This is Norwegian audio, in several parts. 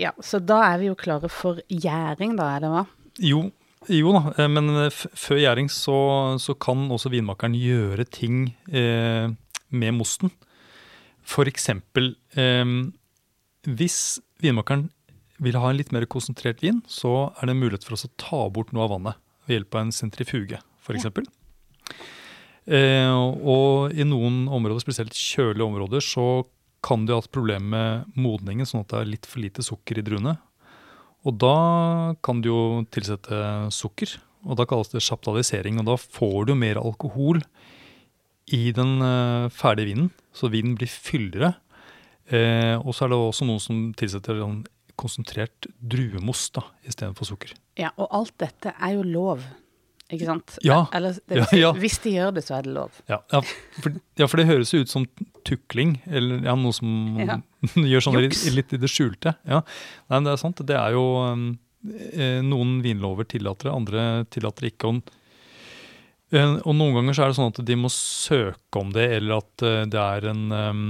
Ja, Så da er vi jo klare for gjæring, da, er det hva? Jo, jo da, eh, men f før gjæring så, så, kan også vinmakeren gjøre ting eh, med mosten. Eksempel eh, hvis vinmakeren vil ha en litt mer konsentrert vin, så er det mulighet for oss å ta bort noe av vannet ved hjelp av en sentrifuge, f.eks. Ja. Eh, og i noen områder, spesielt kjølige områder, så kan de ha et problem med modningen, sånn at det er litt for lite sukker i druene. Og da kan du jo tilsette sukker, og da kalles det sjaptalisering. Og da får du mer alkohol i den uh, ferdige vinen, så vinen blir fyldigere. Eh, og så er det også noen som tilsetter konsentrert druemost istedenfor sukker. Ja, og alt dette er jo lov, ikke sant? Ja. Eller ja, ja. hvis de gjør det, så er det lov. Ja, ja, for, for, det høres jo ut som tukling, eller noe som gjør sånn litt, litt, i det skjulte. Ja, Nei, men det er sant. Det er jo um, Noen vinlover tillater det, andre tillater det ikke. Og, uh, og noen ganger så er det sånn at de må søke om det, eller at uh, det er en um,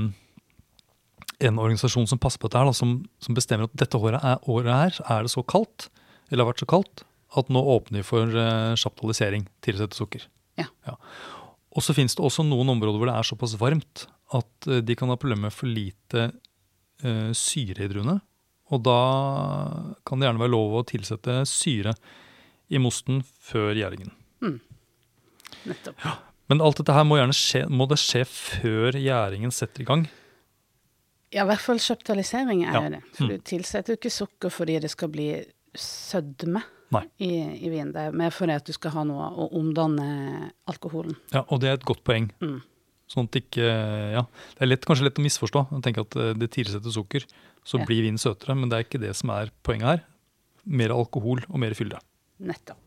en organisasjon som passer på dette, her, da, som, som, bestemmer at dette året, er, året her er det så kaldt, eller har vært så kaldt, at nå åpner vi for uh, chaptalisering, tilsette sukker. Ja. ja. Og så finnes det også noen områder hvor det er såpass varmt at uh, de kan ha problemer med for lite uh, syre i druene. Og da kan det gjerne være lov å tilsette syre i mosten før gjæringen. Mm. Nettopp. Ja. Men alt dette her må skje, må det skje før gjæringen setter i gang. Ja, i hvert fall sjaptalisering er Ja. det. For Mm. du tilsetter jo ikke sukker fordi det skal bli sødme. I, i vin. Det er mer fordi at du skal ha noe å omdanne alkoholen. Ja, Og det er et godt poeng. Mm. Sånn at ikke, ja, Det er lett, kanskje lett å misforstå. tenke at eh, det tilsetter sukker, så Ja. blir vinen søtere. Men det er ikke det som er poenget her. Mer alkohol og mer fylde. Nettopp.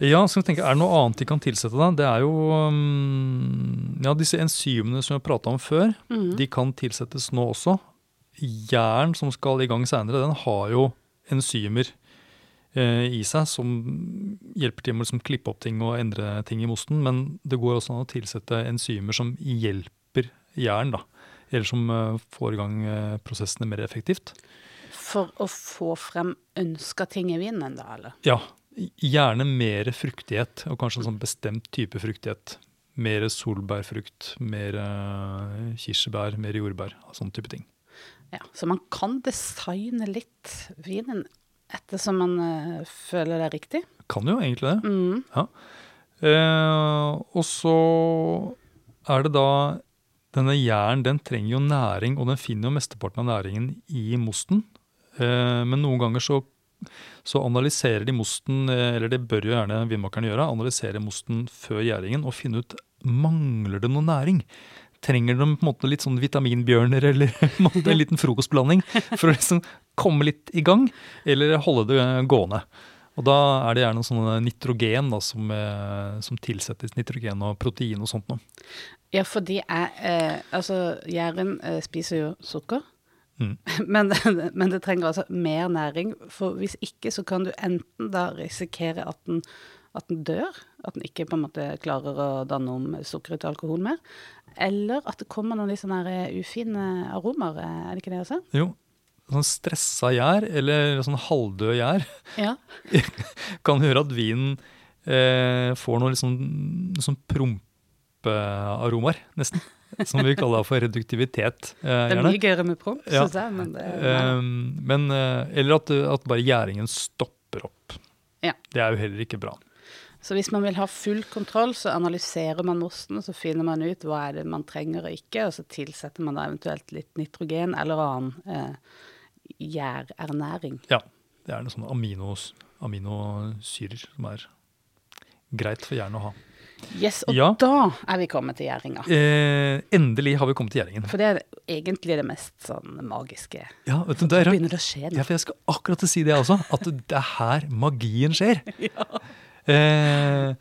Ja, så vi tenke, Er det noe annet de kan tilsette? da? Det er jo um, ja, disse enzymene som vi har prata om før. mm. De kan tilsettes nå også. Jern som skal i gang seinere, den har jo enzymer i seg som hjelper til med å liksom, klippe opp ting og endre ting i mosten. Men det går også an å tilsette enzymer som hjelper jern, da. Eller som eh, får i gang eh, prosessene mer effektivt. For å få frem ønska ting i vinen, da, eller? Ja, gjerne mer fruktighet, og kanskje en sånn bestemt type fruktighet. Mer solbærfrukt, mer eh, kirsebær, mer jordbær. Sånn type ting. Ja, så man kan designe litt vinen ettersom man uh, føler det er riktig. Kan jo egentlig det. Mm. Ja. Eh, og så er det da Denne jern den trenger jo næring, og den finner jo mesteparten av næringen i mosten. Eh, men noen ganger så, så analyserer de mosten, eh, eller det bør jo gjerne vinmakerne gjøre, analysere mosten før gjæringen og finne ut mangler det noe næring. Trenger de på en måte litt sånn vitaminbjørner eller en liten frokostblanding for å liksom komme litt i gang, eller holde det gående. Og da er det gjerne sånne nitrogen da, som, eh, som tilsettes nitrogen og protein og sånt noe. Ja, fordi jeg eh, Altså, gjæren eh, spiser jo sukker. Mm. Men, men det trenger altså mer næring. For hvis ikke, så kan du enten da risikere at den, at den dør. At den ikke på en måte klarer å danne om sukkeret til alkohol mer. Eller at det kommer noen litt sånne ufine aromaer. Er det ikke det også? Jo, sånn stressa gjær, eller sånn halvdød gjær, Ja. kan gjøre at vinen eh, får noe liksom, sånn, prompearomaer, nesten. Som vi kaller for reduktivitet. Eh, Det er mye gøyere med promp, Ja. syns jeg. Men det, Eh, men, eh, eller at, at bare gjæringen stopper opp. Ja. Det er jo heller ikke bra. Så hvis man vil ha full kontroll, så analyserer man mosten, og så finner man ut hva er det man trenger og ikke, og så tilsetter man da eventuelt litt nitrogen eller annen eh, gjærernæring. Ja, det er noen sånne aminos, aminosyrer som er greit for hjernen å ha. Yes, og Ja. da er vi kommet til gjæringa. Eh, endelig har vi kommet til gjæringen. For det er egentlig det mest sånn magiske. Ja, vet du, det er, begynner det å skje ja, for jeg skal akkurat si det også, at det er her magien skjer. Eh,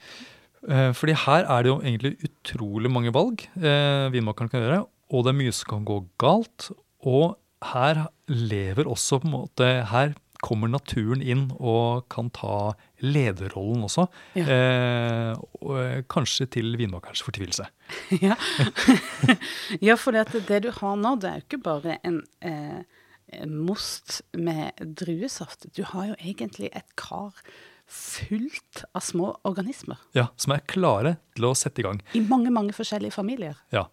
eh, fordi her er det jo egentlig utrolig mange valg eh, vinmakeren kan gjøre, og det er mye som kan gå galt. Og her lever også på en måte Her kommer naturen inn og kan ta lederrollen også. Ja. Eh, og, eh, kanskje til vinmakerens fortvilelse. ja, ja for det, det du har nå, det er jo ikke bare en, eh, eh, most med druesaft. Du har jo egentlig et kar fullt av små organismer. Ja, Som er klare til å sette i gang. I mange, mange forskjellige familier. Ja.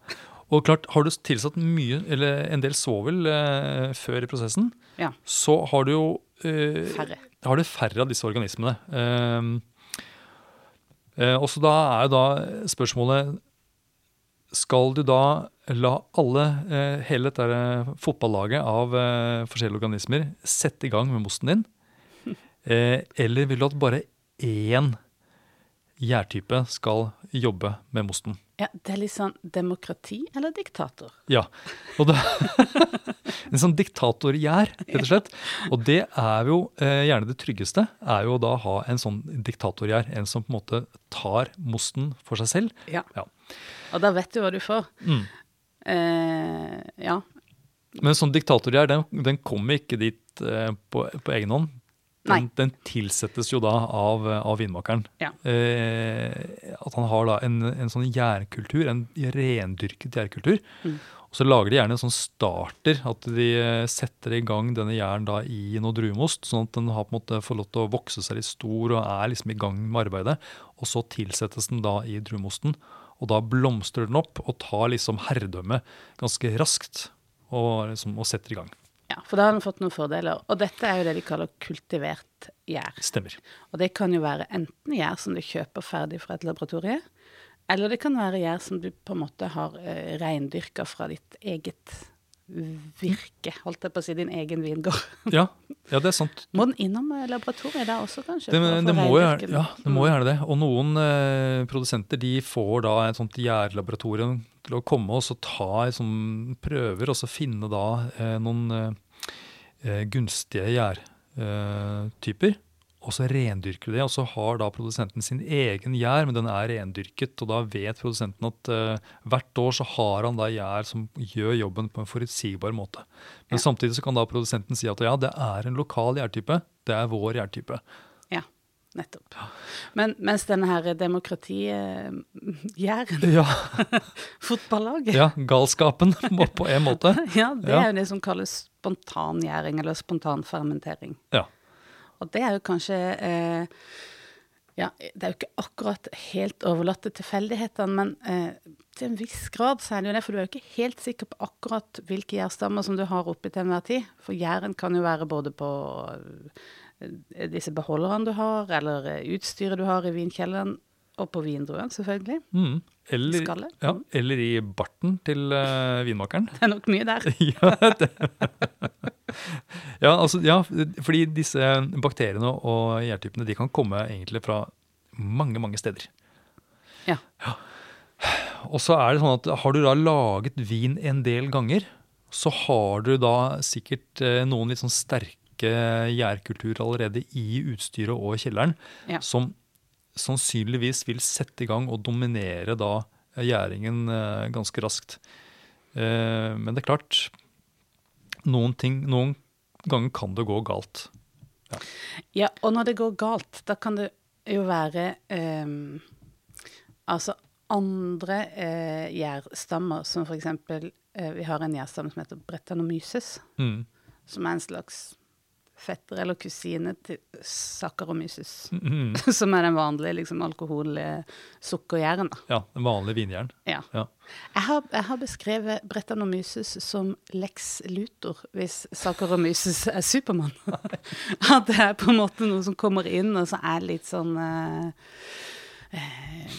Og klart, har du tilsatt mye, eller en del svovel eh, før i prosessen, Ja. så har du jo eh, Færre. har du færre av disse organismene. Eh, eh, og så da er jo da spørsmålet Skal du da la alle, eh, hele dette eh, fotballaget av eh, forskjellige organismer, sette i gang med mosten din? Eh, eller vil du at bare én gjærtype skal jobbe med mosten? Ja, Det er litt sånn demokrati eller diktator. Ja. Og det, en sånn diktatorgjær, rett og slett. Og det er jo eh, gjerne det tryggeste, er jo da å ha en sånn diktatorgjær. En som på en måte tar mosten for seg selv. Ja. Ja. Og da vet du hva du får. Mm. Eh, ja. Men en sånn diktatorgjær, den, den kommer ikke dit eh, på, på egen hånd. Den, den tilsettes jo da av, av vinmakeren. Ja. Eh, at han har da en, en sånn gjærkultur, en rendyrket gjærkultur. Mm. Og så lager de gjerne en sånn starter, at de eh, setter i gang denne gjæren da i noe druemost, sånn at den har på en måte får lov til å vokse seg litt stor og er liksom i gang med arbeidet. Og så tilsettes den da i druemosten, og da blomstrer den opp og tar liksom herredømme ganske raskt og, liksom, og setter i gang. Ja, for da har den fått noen fordeler. Og dette er jo det de kaller kultivert gjær. Stemmer. Og det kan jo være enten gjær som du kjøper ferdig fra et laboratorie, eller det kan være gjær som du på en måte har uh, reindyrka fra ditt eget virke, holdt jeg på å si, din egen vingård. Ja, ja det er sant. Må den innom eh, laboratoriet der også, kanskje? Det, det, må, jo, ja, det må gjerne det. Og noen eh, produsenter de får da et sånt gjærlaboratorium til å komme og så ta liksom, prøver og så finne da eh, noen eh, eh, gunstige gjærtyper. og så rendyrker de det, og så har da produsenten sin egen gjær, men den er rendyrket. Og da vet produsenten at eh, hvert år så har han da gjær som gjør jobben på en forutsigbar måte. Men Ja. samtidig så kan da produsenten si at ja, det er en lokal gjærtype. Det er vår gjærtype. Nettopp. Men mens denne her demokrati-gjæren, Ja, fotballaget ja galskapen på en måte. Ja, det Ja. er jo det som kalles spontangjæring, eller spontanfermentering. Ja. Og det er jo kanskje eh, Ja, det er jo ikke akkurat helt overlatt til tilfeldighetene, men eh, til en viss grad så er det jo det, for du er jo ikke helt sikker på akkurat hvilke gjærstammer som du har oppi til enhver tid. For gjæren kan jo være både på disse beholderne du har, eller eh, utstyret du har i vinkjelleren, og på vindruen, selvfølgelig. Mm. Eller, Skallet. ja, eller i barten til uh, vinmakeren. Det er nok mye der. ja, ja, altså, ja, fordi disse bakteriene og gjærtypene de kan komme egentlig fra mange, mange steder. Ja. Og så er det sånn at har du da laget vin en del ganger, så har du da sikkert eh, noen litt sånn sterke gjærkulturer allerede i utstyret og kjelleren, Ja. som sannsynligvis vil sette i gang og dominere da gjæringen eh, ganske raskt. Eh, men det er klart, noen, ting, noen ganger kan det gå galt. Ja, og når det går galt, da kan det jo være ehm, Altså andre eh, gjærstammer, som eksempel eh, Vi har en gjærstamme som heter Brettanomyces, Mm. som er en slags fetter eller kusine til Saccharomyces. Mm. Som er den vanlige liksom, alkohol-sukkergjæren. Ja, den vanlige vinjæren. Ja. Ja. Jeg har, jeg har beskrevet Bretanomyces som Lex Luthor, hvis Saccharomyces er Supermann. At det er på en måte noe som kommer inn, og så er litt sånn uh, uh,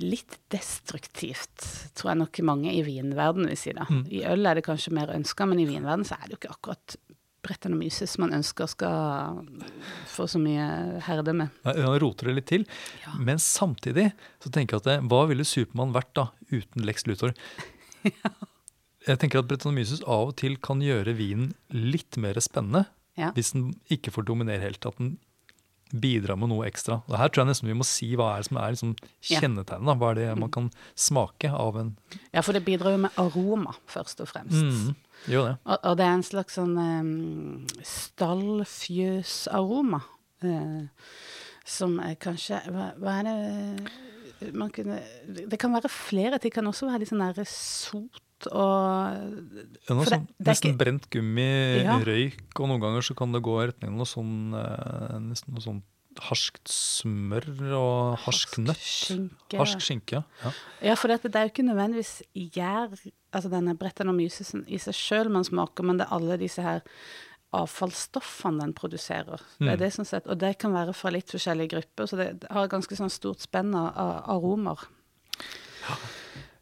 Litt destruktivt, tror jeg nok mange i vinverden vil si. da. Mm. I øl er det kanskje mer ønska, men i vinverden så er det jo ikke akkurat Brettanomyces man ønsker skal få så mye herredømme. Ja, Han roter det litt til. Ja. Men samtidig så tenker jeg at det, hva ville Supermann vært da uten Lex Luthor? Jeg tenker at Brettanomyces av og til kan gjøre vinen litt mer spennende Ja. hvis den ikke får dominere helt. At den bidrar med noe ekstra. Og her tror jeg nesten vi må si hva er det som er liksom kjennetegnet. Hva er det man kan smake av en ja, for det bidrar jo med aroma, først og fremst. mm, Gjør ja. Og, og det er en slags sånn um, stallfjøsaroma. Uh, som er kanskje hva, hva er det man kunne Det kan være flere ting. Det kan også være litt sånn der sot og Ja, noe sånn, nesten brent gummi, Ja. røyk, og noen ganger så kan det gå i retning av noe sånn eh, nesten noe sånn harskt smør og harsk nøtt. skinke. Harsk skinke, ja. Ja, for dette, det er jo ikke nødvendigvis gjær, altså denne Brettanomysisen i seg sjøl man smaker, men det er alle disse her avfallsstoffene den produserer. Det Mm. er det som sett, og det kan være fra litt forskjellige grupper, så det har ganske sånn stort spenn av aromer. Ja,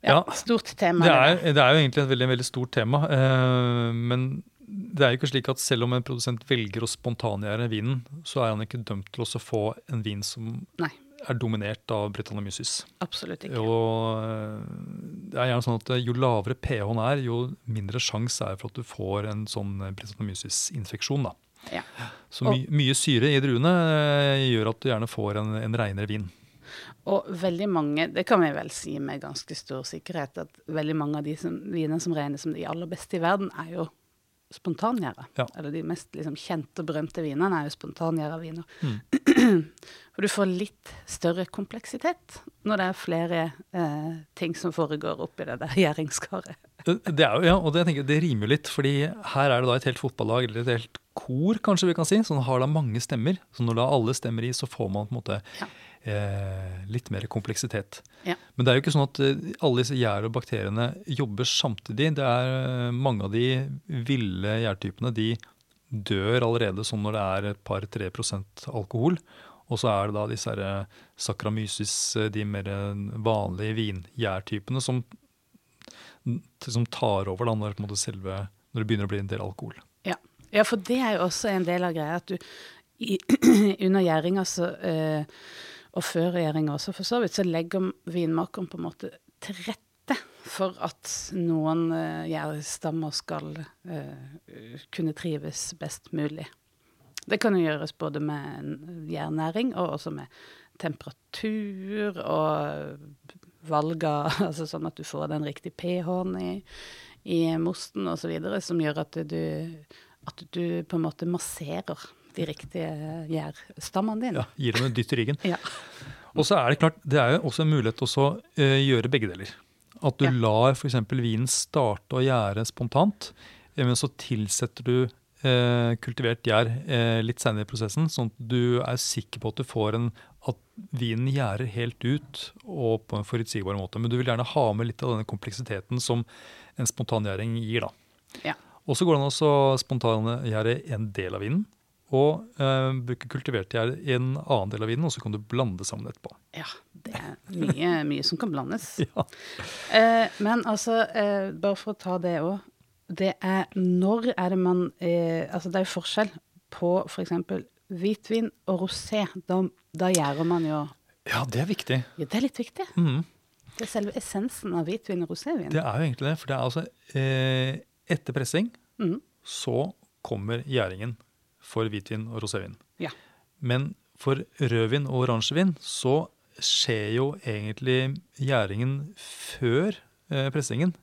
Ja, stort tema. Det er, det er jo egentlig et veldig, veldig stort tema. eh, men det er jo ikke slik at selv om en produsent velger å spontangjære vinen, så er han ikke dømt til å få en vin som Nei. er dominert av Britannomyces. Absolutt ikke. Og eh, det er gjerne sånn at jo lavere pH-en er, jo mindre sjanse er for at du får en sånn Britannomyces-infeksjon. da. Ja. Så my, mye syre i druene eh, gjør at du gjerne får en, en reinere vin. Og veldig mange, det kan vi vel si med ganske stor sikkerhet, at veldig mange av de som, vinene som regnes som de aller beste i verden, er jo spontangjæra. Ja. Eller de mest liksom, kjente og berømte vinene er jo spontangjæra viner. Mm. For du får litt større kompleksitet når det er flere eh, ting som foregår oppi det der gjæringskaret. Det, det er jo, ja, og det, jeg tenker, det rimer jo litt, fordi her er det da et helt fotballag, eller et helt kor, kanskje vi kan si, som har da mange stemmer. Så når da alle stemmer i, så får man på en måte Ja. Eh, litt mer kompleksitet. Ja. Men det er jo ikke sånn at eh, alle disse gjær og bakteriene jobber samtidig. Det er eh, Mange av de ville gjærtypene de dør allerede sånn når det er et par-tre prosent alkohol. Og så er det da disse her, sakramysis, eh, de mer vanlige vingjærtypene, som som tar over da når, selve, når det begynner å bli en del alkohol. Ja. ja, for det er jo også en del av greia at du i, under gjæringa så eh, og før regjeringa også, for så vidt, så legger vinmakeren på en måte til rette for at noen uh, gjærstammer skal uh, kunne trives best mulig. Det kan jo gjøres både med gjærnæring og også med temperatur og valg av Altså sånn at du får den riktige pH-en i, i mosten osv., som gjør at du, at du på en måte masserer de riktige gjærstammene dine. Ja, Gir dem en dytt i ryggen. Ja. Og så er det klart, det er jo også en mulighet til å så, eh, gjøre begge deler. At du Ja. lar f.eks. vinen starte å gjære spontant, eh, men så tilsetter du eh, kultivert gjær eh, litt senere i prosessen, sånn at du er sikker på at du får en at vinen gjærer helt ut og på en forutsigbar måte. Men du vil gjerne ha med litt av denne kompleksiteten som en spontangjæring gir. da. Ja. Og så går det an å spontangjære en del av vinen. Og eh, bruke kultivert gjær i en annen del av vinen, og så kan du blande sammen etterpå. ja, det er mye, mye som kan blandes. Ja. Eh, men altså, eh, bare for å ta det òg. Det er når er det man eh, Altså, det er jo forskjell på f.eks. hvitvin og rosé. Da, da gjærer man jo ja, det er viktig. Ja, det er litt viktig. Mhm. Det er selve essensen av hvitvin og rosévin. Det er jo egentlig det. For det er altså eh, Etter pressing Mhm. så kommer gjæringen for hvitvin og rosévin. Ja. Men for rødvin og oransjevin så skjer jo egentlig gjæringen før eh, pressingen.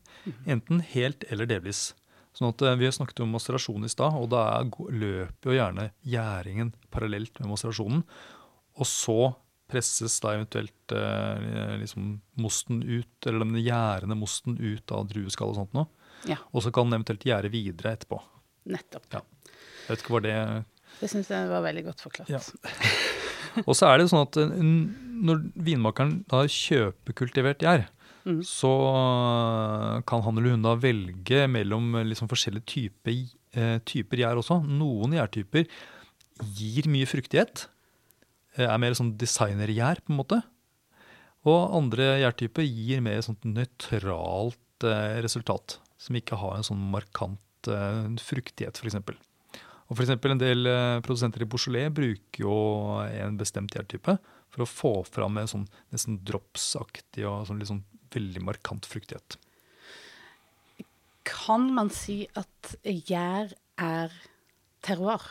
Enten helt eller delvis. Sånn at eh, Vi har snakket om masterasjon i stad, og da er, løper jo gjerne gjæringen parallelt med masterasjonen. Og så presses da eventuelt eh, liksom mosten ut, eller den gjærende mosten ut av drueskall og sånt noe. Ja, Og så kan den eventuelt gjære videre etterpå. nettopp. Ja. Jeg vet ikke hva det Det syns jeg var veldig godt forklart. Ja. Og så er det sånn at eh, når vinmakeren da kjøper kultivert gjær, mm. så eh, kan han eller hun da velge mellom eh, liksom forskjellige typer, eh, typer gjær også. Noen gjærtyper gir mye fruktighet, er mer sånn designergjær på en måte. Og andre gjærtyper gir mer sånt nøytralt resultat, som ikke har en sånn markant fruktighet, f.eks. Og for eksempel En del eh, produsenter i Beaujolais bruker jo en bestemt gjærtype for å få fram en sånn nesten dropsaktig og sånn sånn veldig markant fruktighet. Kan man si at gjær er terroir?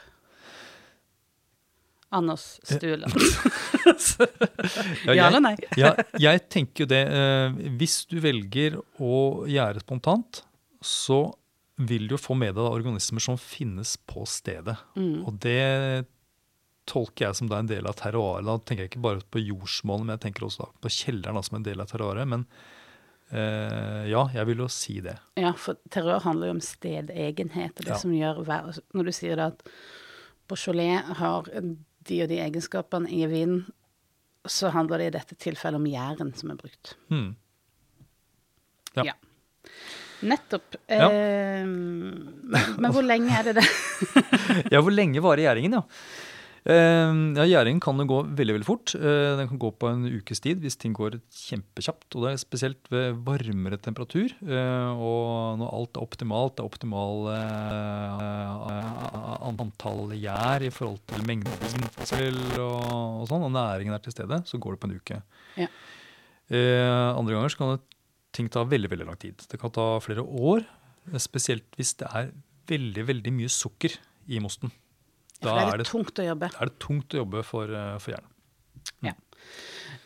Anders Stueland. ja eller nei? ja, jeg tenker jo det. eh, hvis du velger å gjære spontant, så vil du jo få med deg organismer som finnes på stedet. Mm. Og det tolker jeg som da en del av terroaret. Da tenker jeg ikke bare på jordsmonnet, men jeg tenker også da på kjelleren da, som en del av terroaret. Men Eh, ja, jeg vil jo si det. Ja, for terror handler jo om stedegenhet. Og det Ja. som gjør altså, Når du sier det at Beaujolais har de og de egenskapene i vinen, så handler det i dette tilfellet om gjæren som er brukt. Mm. Ja. Ja. Nettopp. Ja. Eh, men, hvor lenge er det det? Ja, hvor lenge varer gjæringen, ja? Eh, ja, Gjæringen kan jo gå veldig veldig fort. Eh, den kan gå på en ukes tid hvis ting går kjempekjapt. Og det er spesielt ved varmere temperatur. Eh, og når alt er optimalt, det er optimal eh, antall gjær i forhold til mengden og, og sånn, og næringen er til stede, så går det på en uke. Ja. Eh, andre ganger så kan det, ting ta veldig veldig lang tid. Det kan ta flere år, spesielt hvis det er veldig veldig mye sukker i mosten. Da det er er det, tungt å jobbe. da er det tungt å jobbe for, eh, for hjernen.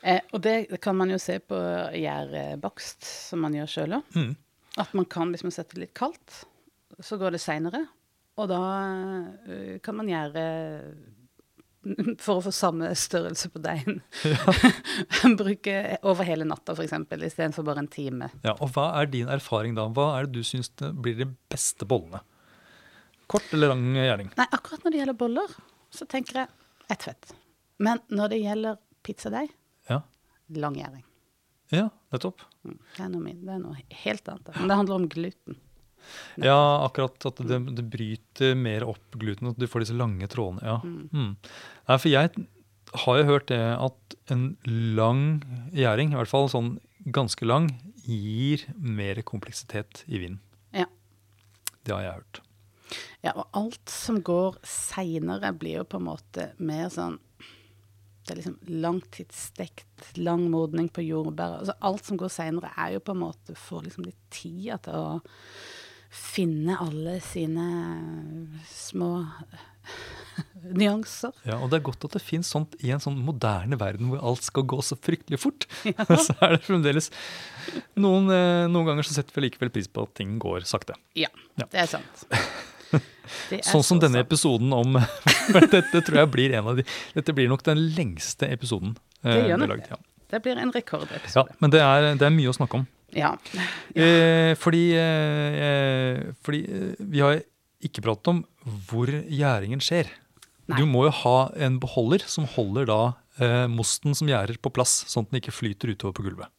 Eh, og det kan man jo se på gjærbakst, som man gjør sjøl òg. Mm. At man kan, hvis man setter det litt kaldt, så går det seinere. Og da eh, kan man gjøre for å få samme størrelse på deigen. Bruke over hele natta, f.eks., istedenfor bare en time. Ja, og Hva er din erfaring da? Hva er det du syns blir de beste bollene? Kort eller lang gjæring? Nei, akkurat når det gjelder boller, så tenker jeg ett fett. Men når det gjelder pizzadeig, Ja. lang gjæring. ja, nettopp. Mm, Det er noe, det er noe helt annet. Men det handler om gluten. Ja, akkurat at det, det bryter mer opp gluten, at du får disse lange trådene. Ja. Mm. Nei, for jeg har jo hørt det at en lang gjæring, i hvert fall sånn ganske lang, gir mer kompleksitet i vinen. Ja. Det har jeg hørt. Ja, og alt som går seinere, blir jo på en måte mer sånn Det er liksom langtidsstekt, lang modning på jordbær. Altså alt som går seinere, er jo på en måte får liksom litt tida til å finne alle sine små nyanser. Ja, Og det er godt at det fins sånt i en sånn moderne verden hvor alt skal gå så fryktelig fort. så er det fremdeles noen, eh, noen ganger så setter vi likevel pris på at ting går sakte. Ja, Ja. det er sant. Det er Sånn som så denne sant. episoden om Dette tror jeg blir en av de Dette blir nok den lengste episoden. eh, Det gjør nok det. Ja. Det blir en rekordepisode. ja, men det er, det er mye å snakke om. Ja. Eh, fordi eh, eh, fordi eh, vi har ikke pratet om hvor gjæringen skjer. Nei. Du må jo ha en beholder som holder da eh, mosten som gjærer på plass, sånn at den ikke flyter utover på gulvet.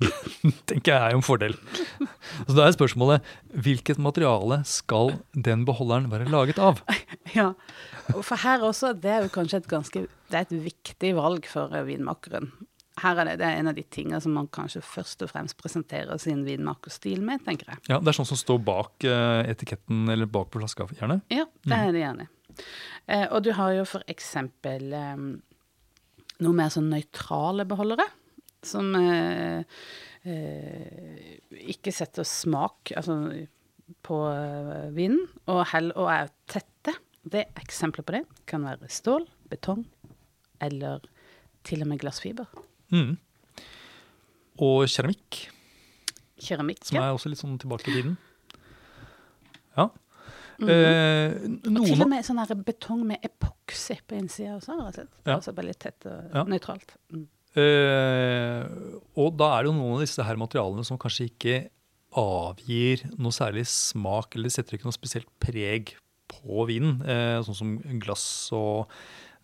tenker jeg er jo en fordel. Så da er spørsmålet hvilket materiale skal den beholderen være laget av? Ja, for her også, det er jo kanskje et ganske Det er et viktig valg for vinmakeren. Her er det, det er en av de tingene som man kanskje først og fremst presenterer sin vinmakerstil med, tenker jeg. Ja, Det er sånn som står bak eh, etiketten eller bak på flaska, gjerne. Ja, det er det gjerne. Eh, og du har jo for eksempel eh, noe mer sånn nøytrale beholdere, som eh, eh, ikke setter smak altså, på eh, vinen, og, hell, og er tette. Det Eksempler på det kan være stål, betong eller til og med glassfiber. Mm. Og keramikk, Keramikk. som er også litt sånn tilbake i tiden. Ja. Mhm. Eh, Og til og med sånn her betong med epoksy på innsida også, rett og slett. Ja. Altså bare litt tett og Ja. nøytralt. Mm. Eh, og da er det jo noen av disse her materialene som kanskje ikke avgir noe særlig smak, eller setter ikke noe spesielt preg på vinen. Eh, sånn som glass og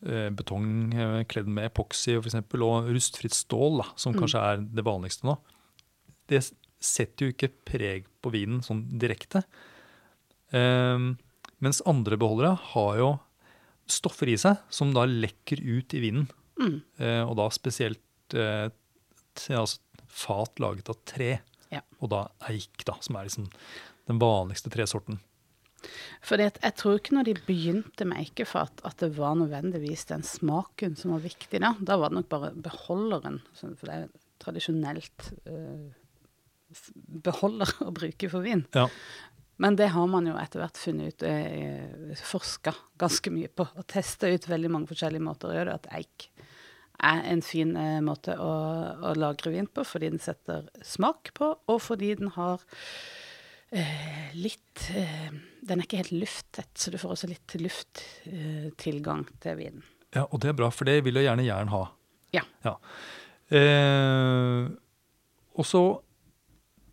betong eh, kledd med epoksy for eksempel, og rustfritt stål, da, som Mm. kanskje er det vanligste nå. Det setter jo ikke preg på vinen sånn direkte. Um, mens andre beholdere har jo stoffer i seg som da lekker ut i vinen. Mm. Uh, og da spesielt uh, altså fat laget av tre. Ja. Og da eik, da, som er liksom den vanligste tresorten. Fordi jeg tror ikke når de begynte med eikefat, at det var nødvendigvis den smaken som var viktig da. Da var det nok bare beholderen. For det er tradisjonelt uh, beholder å bruke for vin. Ja. Men det har man jo etter hvert funnet ut, eh, forska ganske mye på, og testa ut veldig mange forskjellige måter å gjøre det. At eik er en fin eh, måte å, å lagre vin på, fordi den setter smak på, og fordi den har eh, litt eh, Den er ikke helt lufttett, så du får også litt lufttilgang til vinen. ja, og det er bra, for det vil jo gjerne jern ha. Ja. Eh, og så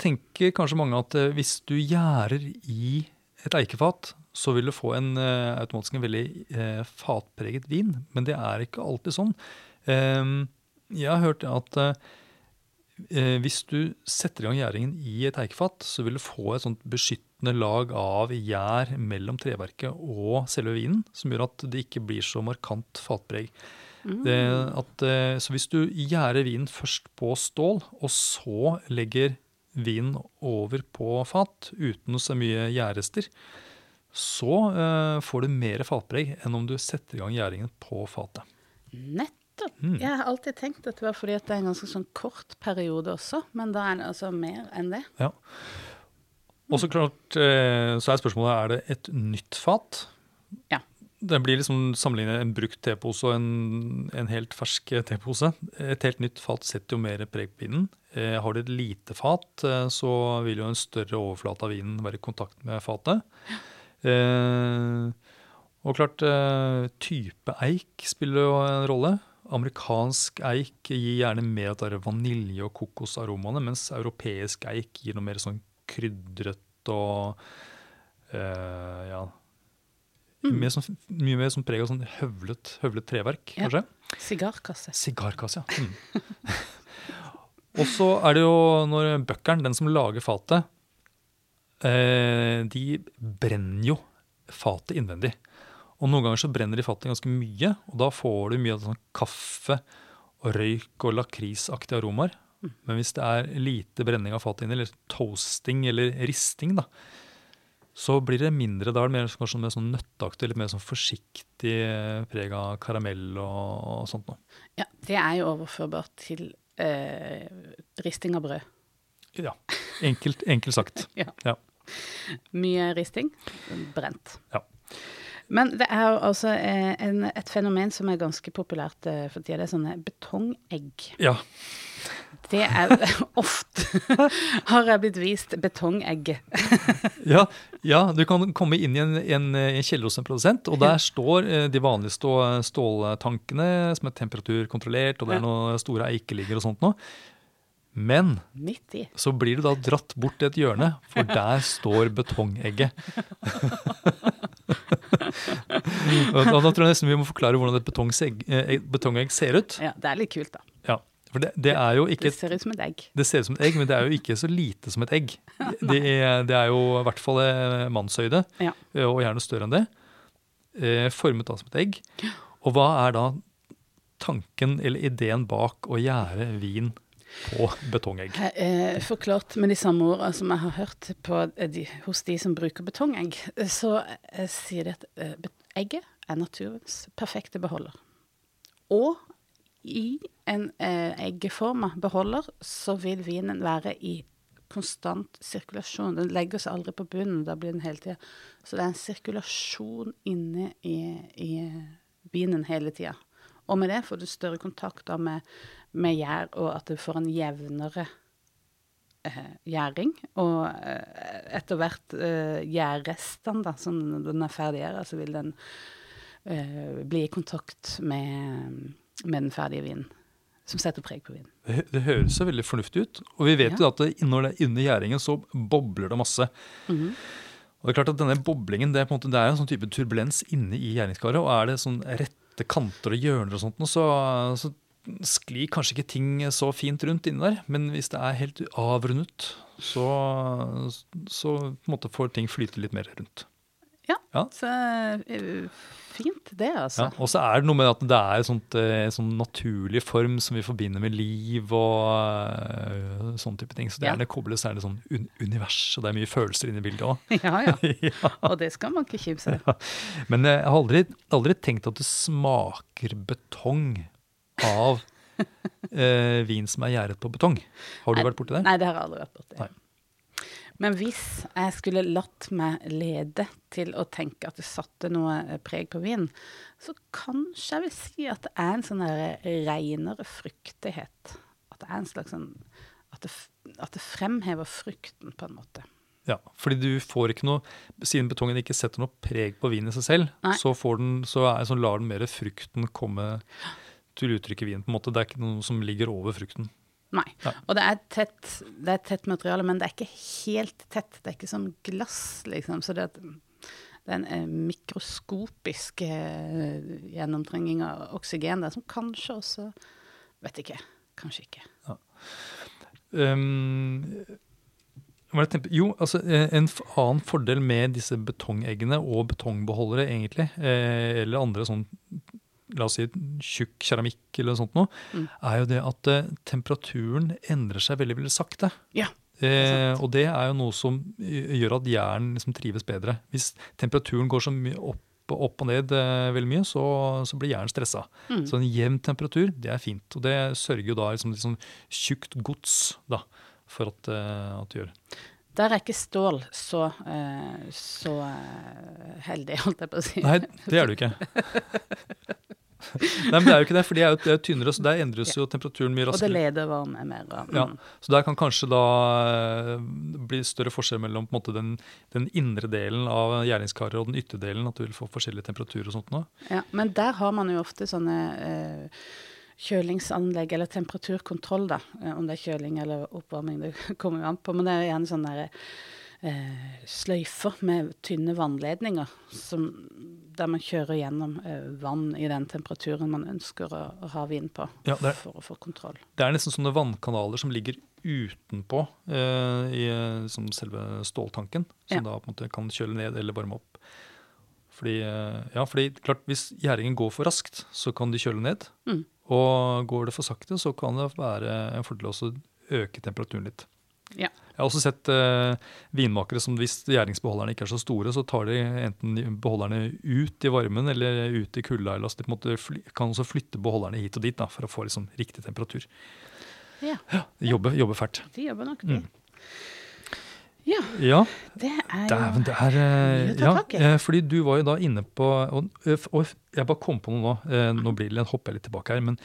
tenker kanskje mange at eh, hvis du gjærer i et eikefat, så vil du få en eh, automatisk en veldig eh, fatpreget vin. Men det er ikke alltid sånn. Eh, jeg har hørt at eh, hvis du setter i gang gjæringen i et eikefat, så vil du få et sånt beskyttende lag av gjær mellom treverket og selve vinen, som gjør at det ikke blir så markant fatpreg. Det at, eh, så hvis du gjærer vinen først på stål, og så legger vinen over på fat uten så mye gjærrester, så eh, får du mer fatpreg enn om du setter i gang gjæringen på fatet. Nettopp. Jeg har alltid tenkt at det var fordi at det er en ganske sånn kort periode også, men da er det altså mer enn det. Ja. Og så klart, eh, så er spørsmålet er det et nytt fat. Ja. Det blir liksom sammenlignet en brukt tepose og en, en helt fersk tepose. Et helt nytt fat setter jo mer preg på vinen. Eh, har du et lite fat, eh, så vil jo en større overflate av vinen være i kontakt med fatet. Eh, og klart, type eik spiller jo en rolle. Amerikansk eik gir gjerne mer av vanilje- og kokosaromaene, mens europeisk eik gir noe mer sånn krydret og uh, ja, mer sånn, mye mer sånn preg av sånn høvlet, høvlet treverk, Ja. kanskje. Sigarkasse. Sigarkasse, ja. Mm. og så er det jo når bøkkeren, den som lager fatet, eh, de brenner jo fatet innvendig. Og noen ganger så brenner de fatet ganske mye, og da får du mye av sånn kaffe og røyk og lakrisaktige aromaer. Men hvis det er lite brenning av fatet inni, eller toasting eller risting, da, så blir det mindre. Da er det mer, kanskje mer sånn nøtteaktig, litt mer sånn forsiktig eh, preg av karamell og, og sånt noe. Ja, det er jo overførbart til eh, risting av brød. Ja, enkelt, enkelt sagt. Ja. Ja. Mye risting, brent. Ja. Men det er jo altså eh, en, et fenomen som er ganske populært eh, for tida. Det er sånne betongegg. Ja, Det er ofte har jeg blitt vist betongegg. ja, ja, du kan komme inn i en, en, en kjeller hos en produsent, og der står eh, de vanlige stå, ståltankene som er temperaturkontrollert, og det er noen store eikeligger og sånt noe. Men så blir du da dratt bort til et hjørne, for der står betongegget. da, da tror jeg nesten vi må forklare hvordan et betongegg, eh, betongegg ser ut. Ja, det er litt kult, da. Ja, for det, det er jo ikke Det ser ut som et egg. Det ser ut som et egg, men det er jo ikke så lite som et egg. Det er, det er jo i hvert fall eh, mannshøyde, Ja. eh, og gjerne større enn det. Formet da som et egg. Og hva er da tanken eller ideen bak å gjære vin på betongegg? Eh, forklart med de samme ordene som jeg har hørt på eh, de, hos de som bruker betongegg, eh, så eh, sier de at eh, egget er naturens perfekte beholder. Og i en eh, eggeforma beholder så vil vinen være i konstant sirkulasjon. Den legger seg aldri på bunnen, da blir den hele tida. Så det er en sirkulasjon inne i, i eh, vinen hele tida. Og med det får du større kontakt med, med gjær, og at du får en jevnere eh, gjæring. Og eh, etter hvert eh, gjærrestene, da, som når den er ferdig gjæra, så vil den eh, bli i kontakt med, med den ferdige vinen. Som setter preg på vinen. Det, det høres så veldig fornuftig ut. Og vi vet Ja. jo at det, når det er inni gjæringen, så bobler det masse. Og det er klart at denne boblingen det er, på en måte, det er en sånn type turbulens inne i gjæringskaret. Og er det sånn rette kanter og hjørner og sånt, så, så sklir kanskje ikke ting så fint rundt inni der. Men hvis det er helt avrundet, så, så på en måte får ting flyte litt mer rundt. Ja, Ja. så eh, fint det, altså. Ja, og så er det noe med at det er en eh, sånn naturlig form som vi forbinder med liv og eh, sånne type ting. Så det Ja. er det kobles er det sånn un univers, og det er mye følelser inne i bildet òg. Ja, ja. Og det skal man ikke kimse av. Men jeg har aldri, aldri tenkt at det smaker betong av eh, vin som er gjæret på betong. Har du Nei, vært borti det? Nei, det har jeg aldri vært borti. Men hvis jeg skulle latt meg lede til å tenke at det satte noe eh, preg på vinen, så kanskje jeg vil si at det er en sånn der reinere fruktighet. At det er en slags sånn at det, at det fremhever frukten, på en måte. Ja, fordi du får ikke noe Siden betongen ikke setter noe preg på vinen i seg selv, Nei. så, får den, så, er, så lar den mer frukten komme til uttrykk i vinen. på en måte. Det er ikke noe som ligger over frukten. Nei. Nei. Og det er, tett, det er tett materiale, men det er ikke helt tett. Det er ikke som glass, liksom. Så det, det er en eh, mikroskopisk eh, gjennomtrenging av oksygen der, som kanskje også Vet ikke. Kanskje ikke. Um, jeg tenker- jo, altså eh, En annen fordel med disse betongeggene og betongbeholdere, egentlig, eller andre sånn La oss si tjukk keramikk eller noe sånt noe, Mm. er jo det at eh, temperaturen endrer seg veldig, veldig sakte. Ja. Eh, og det er jo noe som eh, gjør at jern liksom trives bedre. Hvis temperaturen går så mye opp, opp og ned eh, veldig mye, så, så blir jern stressa. Mm. Så en jevn temperatur, det er fint. Og det sørger jo da liksom sånn tjukt gods da, for at, eh, at det gjør. Der er ikke stål så, eh, så heldig, holdt jeg på å si. Nei, det er du ikke. Nei, men det er jo ikke det, for de er jo, det er jo tynnere, så der endres jo temperaturen mye raskere. Og det leder varme mer. mm. Ja, så der kan kanskje da eh, bli større forskjell mellom på en måte, den, den indre delen av gjæringskaret og den ytre delen, at du vil få forskjellig temperatur og sånt noe. Ja, men der har man jo ofte sånne eh, kjølingsanlegg, eller temperaturkontroll, da. Eh, om det er kjøling eller oppvarming, det kommer jo an på. Men det er jo gjerne sånn der, eh, sløyfer med tynne vannledninger, som, der man kjører gjennom eh, vann i den temperaturen man ønsker å, å ha vind på, Ja, er- for å få kontroll. Det er nesten sånne vannkanaler som ligger utenpå eh, i eh, som selve ståltanken, som Ja. da på en måte kan kjøle ned eller varme opp. Fordi, eh, ja, fordi klart, hvis gjæringen går for raskt, så kan de kjøle ned. Mm. Og går det for sakte, så kan det være en fordel å øke temperaturen litt. Ja. Jeg har også sett eh, vinmakere som hvis gjæringsbeholderne ikke er så store, så tar de enten beholderne ut i varmen eller ut i kulda. Eller, altså de fly, kan også flytte beholderne hit og dit da, for å få liksom, riktig temperatur. Ja, Jobbe, jobber, fælt. de jobber nok, de. Mm. Ja, Ja, det er dæven, det er eh, ja, eh, Fordi du var jo da inne på Og, og jeg bare kom på noe nå. eh, Nå blir det, hopper jeg litt tilbake her. Men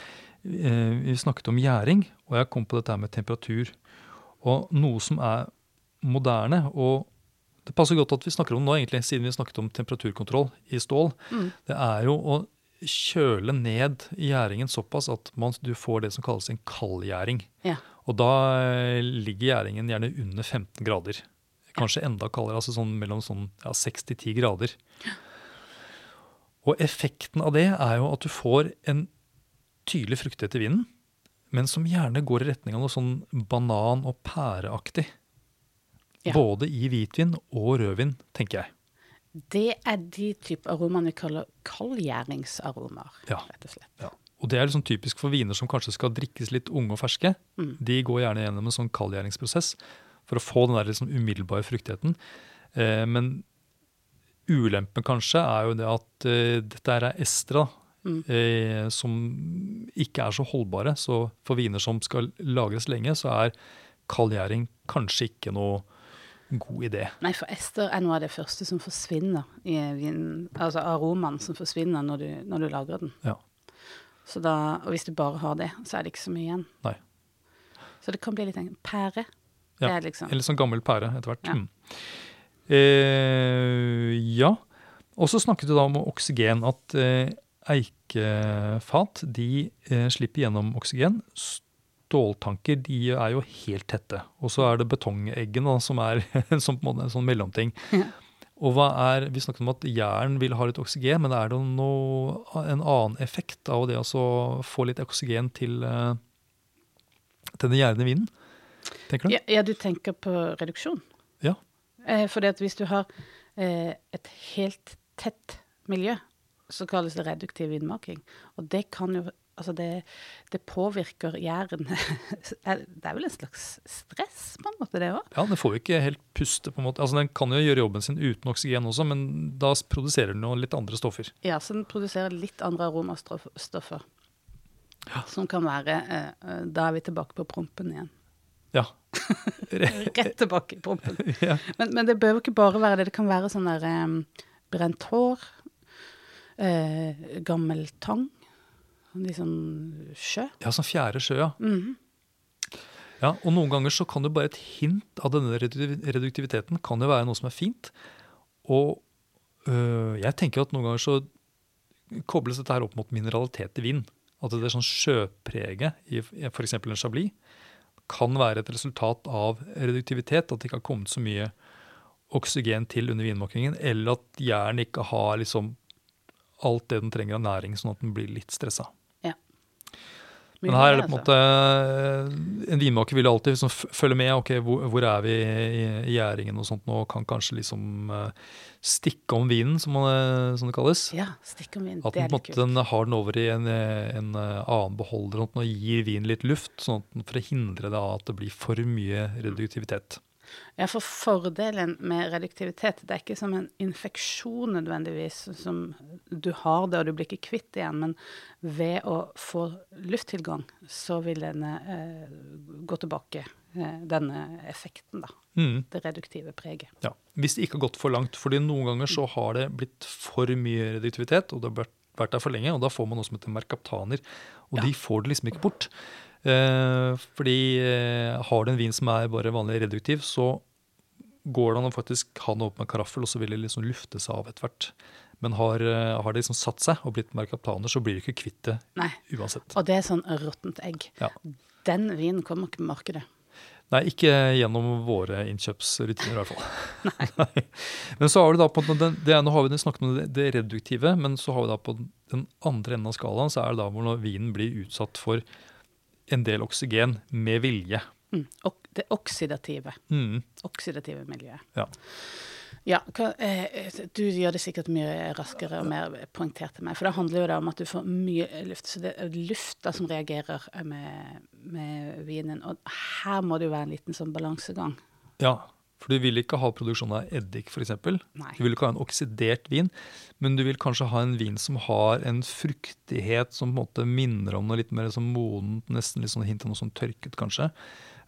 eh, vi snakket om gjæring, og jeg kom på dette her med temperatur. Og noe som er moderne, og det passer godt at vi snakker om nå, egentlig, siden vi snakket om temperaturkontroll i stål, Mm. det er jo å kjøle ned gjæringen såpass at man, du får det som kalles en kaldgjæring. Ja. Og da eh, ligger gjæringen gjerne under 15 grader. Kanskje enda kaldere, altså sånn mellom sånn, ja, 6 til 10 grader. Og effekten av det er jo at du får en tydelig fruktighet i vinden, men som gjerne går i retning av noe sånn banan- og pæreaktig. Ja. Både i hvitvin og rødvin, tenker jeg. Det er de type aromaene vi kaller kaldgjæringsaromaer, Ja. rett og slett. Ja. Og det er liksom typisk for viner som kanskje skal drikkes litt unge og ferske. Mm. De går gjerne gjennom en sånn kaldgjæringsprosess for å få den der liksom umiddelbare fruktigheten. Eh, men ulempen kanskje er jo det at eh, dette er estra Mm. eh, som ikke er så holdbare. Så for viner som skal lagres lenge, så er kaldgjæring kanskje ikke noe god idé. Nei, for ester er noe av det første som forsvinner i vinen. Altså aromaen som forsvinner når du, når du lagrer den. Ja. Så da, og hvis du bare har det, så er det ikke så mye igjen. Nei. Så det kan bli litt en pære. Ja, liksom Eller sånn gammel pære etter hvert. Ja. Mm. Eh, ja. Og så snakket du da om oksygen. At eh, eikefat de eh, slipper gjennom oksygen. Ståltanker de er jo helt tette. Og så er det betongeggene som er som på en måte en sånn mellomting. Ja. Og hva er, Vi snakket om at jern vil ha litt oksygen, men er det noe, en annen effekt av det å få litt oksygen til, eh, til den gjærende vinden? Tenker du? ja, ja, du tenker på reduksjon. Ja. Eh, fordi at hvis du har eh, et helt tett miljø, så kalles det reduktiv vindmaking. Og det kan jo Altså, det, det påvirker gjæren Er- Det er vel en slags stress, på en måte, det òg? Ja, Den får jo ikke helt puste. på en måte. Altså Den kan jo gjøre jobben sin uten oksygen også, men da produserer den jo litt andre stoffer. Ja, så den produserer litt andre aromastoffer. Som kan være eh, eh, Da er vi tilbake på prompen igjen. Ja. Rett tilbake i prompen. ja. Men, men det bør jo ikke bare være det. Det kan være sånn der eh, brent hår, eh, gammel tang, litt sånn sjø. ja, sånn fjerde sjø, ja. Mhm. ja. Og noen ganger så kan jo bare et hint av denne reduktiviteten kan jo være noe som er fint. Og øh, jeg tenker at noen ganger så kobles dette her opp mot mineralitet i vin. At det er sånn sjøpreget i f.eks. en chablis. kan være et resultat av reduktivitet. At det ikke har kommet så mye oksygen til under vinmakingen, eller at jern ikke har liksom alt det den trenger av næring, sånn at den blir litt stressa. Men her er det på en måte En vinmaker vil alltid liksom følge med. ok, hvor, hvor er vi i, i gjæringen og sånt nå? Kan kanskje liksom eh, stikke om vinen, som, man, som det kalles. Ja, stikke om vinen, At Det er litt kult. kult. den har den over i en, eh, en eh, annen beholder og gir vinen litt luft, sånn at den, for å hindre det at det blir for mye reduktivitet. Ja, for fordelen med reduktivitet, det er ikke som en infeksjon nødvendigvis, som du har det og du blir ikke kvitt igjen, men ved å få lufttilgang, så vil denne eh, gå tilbake, eh, denne effekten, da. Mm. Det reduktive preget. Ja, Hvis det ikke har gått for langt. fordi noen ganger så har det blitt for mye reduktivitet, og det har vært der for lenge, og da får man noe som heter merkaptaner. Og Ja. de får det liksom ikke bort. Eh, fordi eh, har du en vin som er bare vanlig reduktiv, så går det an å faktisk ha den opp med karaffel, og så vil det liksom lufte seg av etter hvert. Men har, eh, har det liksom satt seg og blitt merkaptaner, så blir du ikke kvitt det Nei, uansett. og det er sånn råttent egg. Ja. Den vinen kommer ikke på markedet. Nei, ikke gjennom våre innkjøpsrutiner i hvert fall. Nei. Men så har vi da på den, det, Nå har vi snakket om det, det reduktive, men så har vi da på den andre enden av skalaen, så er det da hvor vinen blir utsatt for en del oksygen med vilje. Mm. Og det oksidative. Mm. Oksidative miljøet. Ja. Ja, hva, eh, du gjør det sikkert mye raskere og mer poengtert enn meg. For det handler jo da om at du får mye luft. Så det er lufta som reagerer med, med vinen. Og her må det jo være en liten sånn balansegang. ja, for du vil ikke ha produksjon av eddik f.eks. Du vil ikke ha en oksidert vin, men du vil kanskje ha en vin som har en fruktighet som på en måte minner om noe litt mer sånn modent, nesten litt sånn hint av noe sånn tørket, kanskje.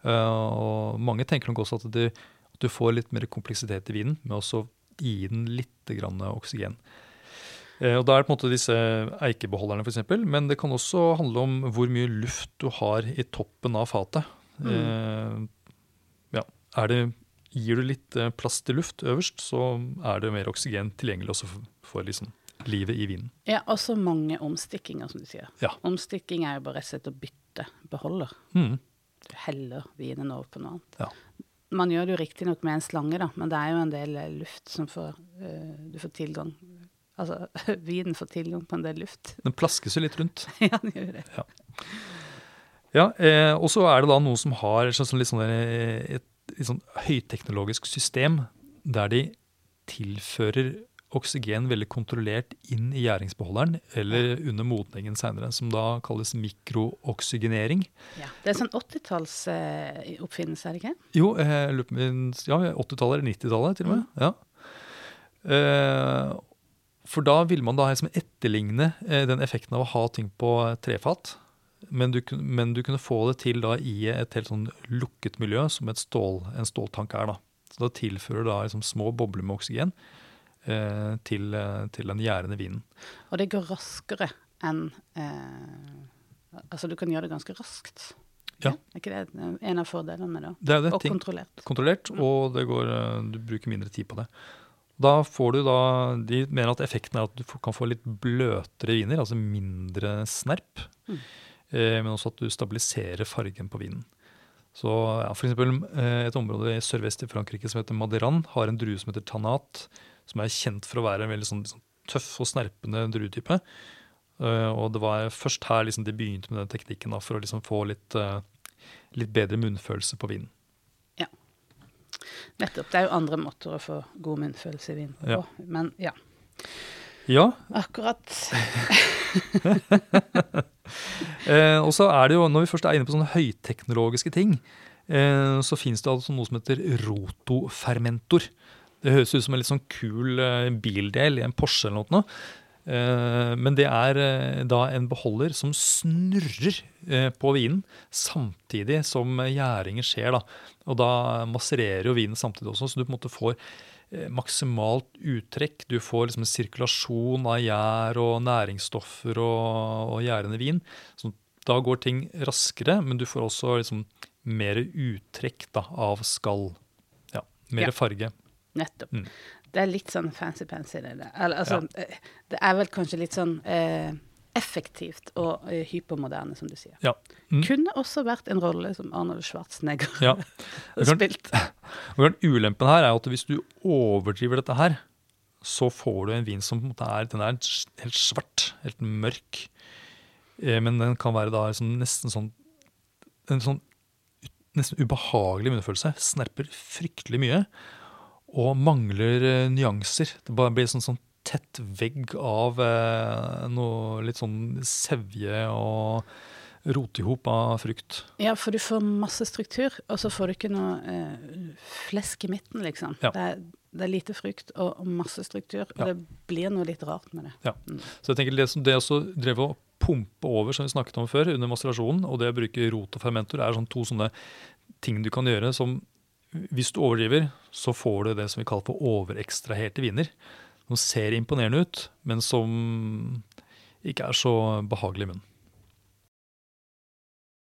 Uh, og mange tenker nok også at du, at du får litt mer kompleksitet i vinen med også gi den litt grann oksygen. Eh, og Da er det på en måte disse eikebeholderne, f.eks., men det kan også handle om hvor mye luft du har i toppen av fatet. Eh, ja, er det Gir du litt eh, plass til luft øverst, så er det mer oksygen tilgjengelig også for, for liksom livet i vinen. Ja, og så mange omstikkinger, som du sier. Ja. Omstikking er jo bare rett og slett å bytte beholder. Mm. Du heller vinen over på noe annet. Ja. Man gjør det jo riktignok med en slange, da, men det er jo en del eh, luft som får uh, Du får tilgang Altså, vinen får tilgang på en del luft. Den plaskes jo litt rundt. ja, den gjør det. Ja, eh, Og så er det da noe som har sånn, sånn, litt sånn et sånn høyteknologisk system der de tilfører oksygen veldig kontrollert inn i gjæringsbeholderen eller under modningen seinere, som da kalles mikrooksygenering. Ja. Det er sånn 80-tallsoppfinnelse, er det ikke? Jo, eh, ja, 80-tallet eller 90-tallet til og med. Ja. Eh, for da vil man da liksom etterligne eh, den effekten av å ha ting på trefat. Men du, men du kunne få det til da i et helt sånn lukket miljø, som et stål, en ståltank er. da. Så da tilfører du da liksom små bobler med oksygen eh, til, eh, til den gjærende vinen. Og det går raskere enn eh, Altså, du kan gjøre det ganske raskt. Ja. Er ikke det en av fordelene med det? Det er det. Og ting, kontrollert. kontrollert, og det går, eh, du bruker mindre tid på det. Da får du da, De mener at effekten er at du kan få litt bløtere viner, altså mindre snerp. Mm. Eh, men også at du stabiliserer fargen på vinen. Så ja, for eksempel, eh, Et område i sørvest i Frankrike som heter Madiran, har en drue som heter Tanat, som er kjent for å være en veldig sånn, liksom, tøff og snerpende druetype. Eh, og det var først her liksom de begynte med den teknikken da, for å liksom få litt, litt bedre munnfølelse på vinen. Nettopp. Det er jo andre måter å få god munnfølelse i vin på. Ja. Men ja, Ja, akkurat. Eh, og så er det jo, Når vi først er inne på sånne høyteknologiske ting, eh, så fins det altså noe som heter rotofermentor. Det høres ut som en litt sånn kul eh, bildel i en Porsche eller noe. Men det er da en beholder som snurrer på vinen samtidig som gjæringen skjer. Da. Og da massererer jo vinen samtidig også, så du på en måte får maksimalt uttrekk. Du får liksom en sirkulasjon av gjær og næringsstoffer og, og gjærende vin. Så da går ting raskere, men du får også liksom mer uttrekk da, av skall. Ja, mer Ja. farge. Nettopp. Mm. Det er litt sånn fancy-pansy, det der. Altså, ja. Det er vel kanskje litt sånn eh, effektivt og eh, hypermoderne, som du sier. Ja. Mm. Kunne også vært en rolle som Arnold Schwarzenegger Ja. spilt. Og Ulempen her er at hvis du overdriver dette her, så får du en vin som på en måte er, den er helt svart, helt mørk. Eh, Men den kan være da liksom nesten sånn en sånn nesten ubehagelig munnfølelse. Snerper fryktelig mye og mangler eh, nyanser. Det bare blir sånn, sånn tett vegg av eh, noe litt sånn sevje og rotihop av frykt. Ja, for du får masse struktur, og så får du ikke noe eh, flesk i midten, liksom. Ja. Det, er, det er lite frykt og, og masse struktur, og Ja. det blir noe litt rart med det. Ja. Så jeg tenker det som det også drev å pumpe over, som vi snakket om før, under masterasjonen, og det å bruke rot og fermentor, er sånn to sånne ting du kan gjøre som Hvis du overdriver, så får du det som vi kaller for overekstraherte viner. Som ser imponerende ut, men som ikke er så behagelig i munnen.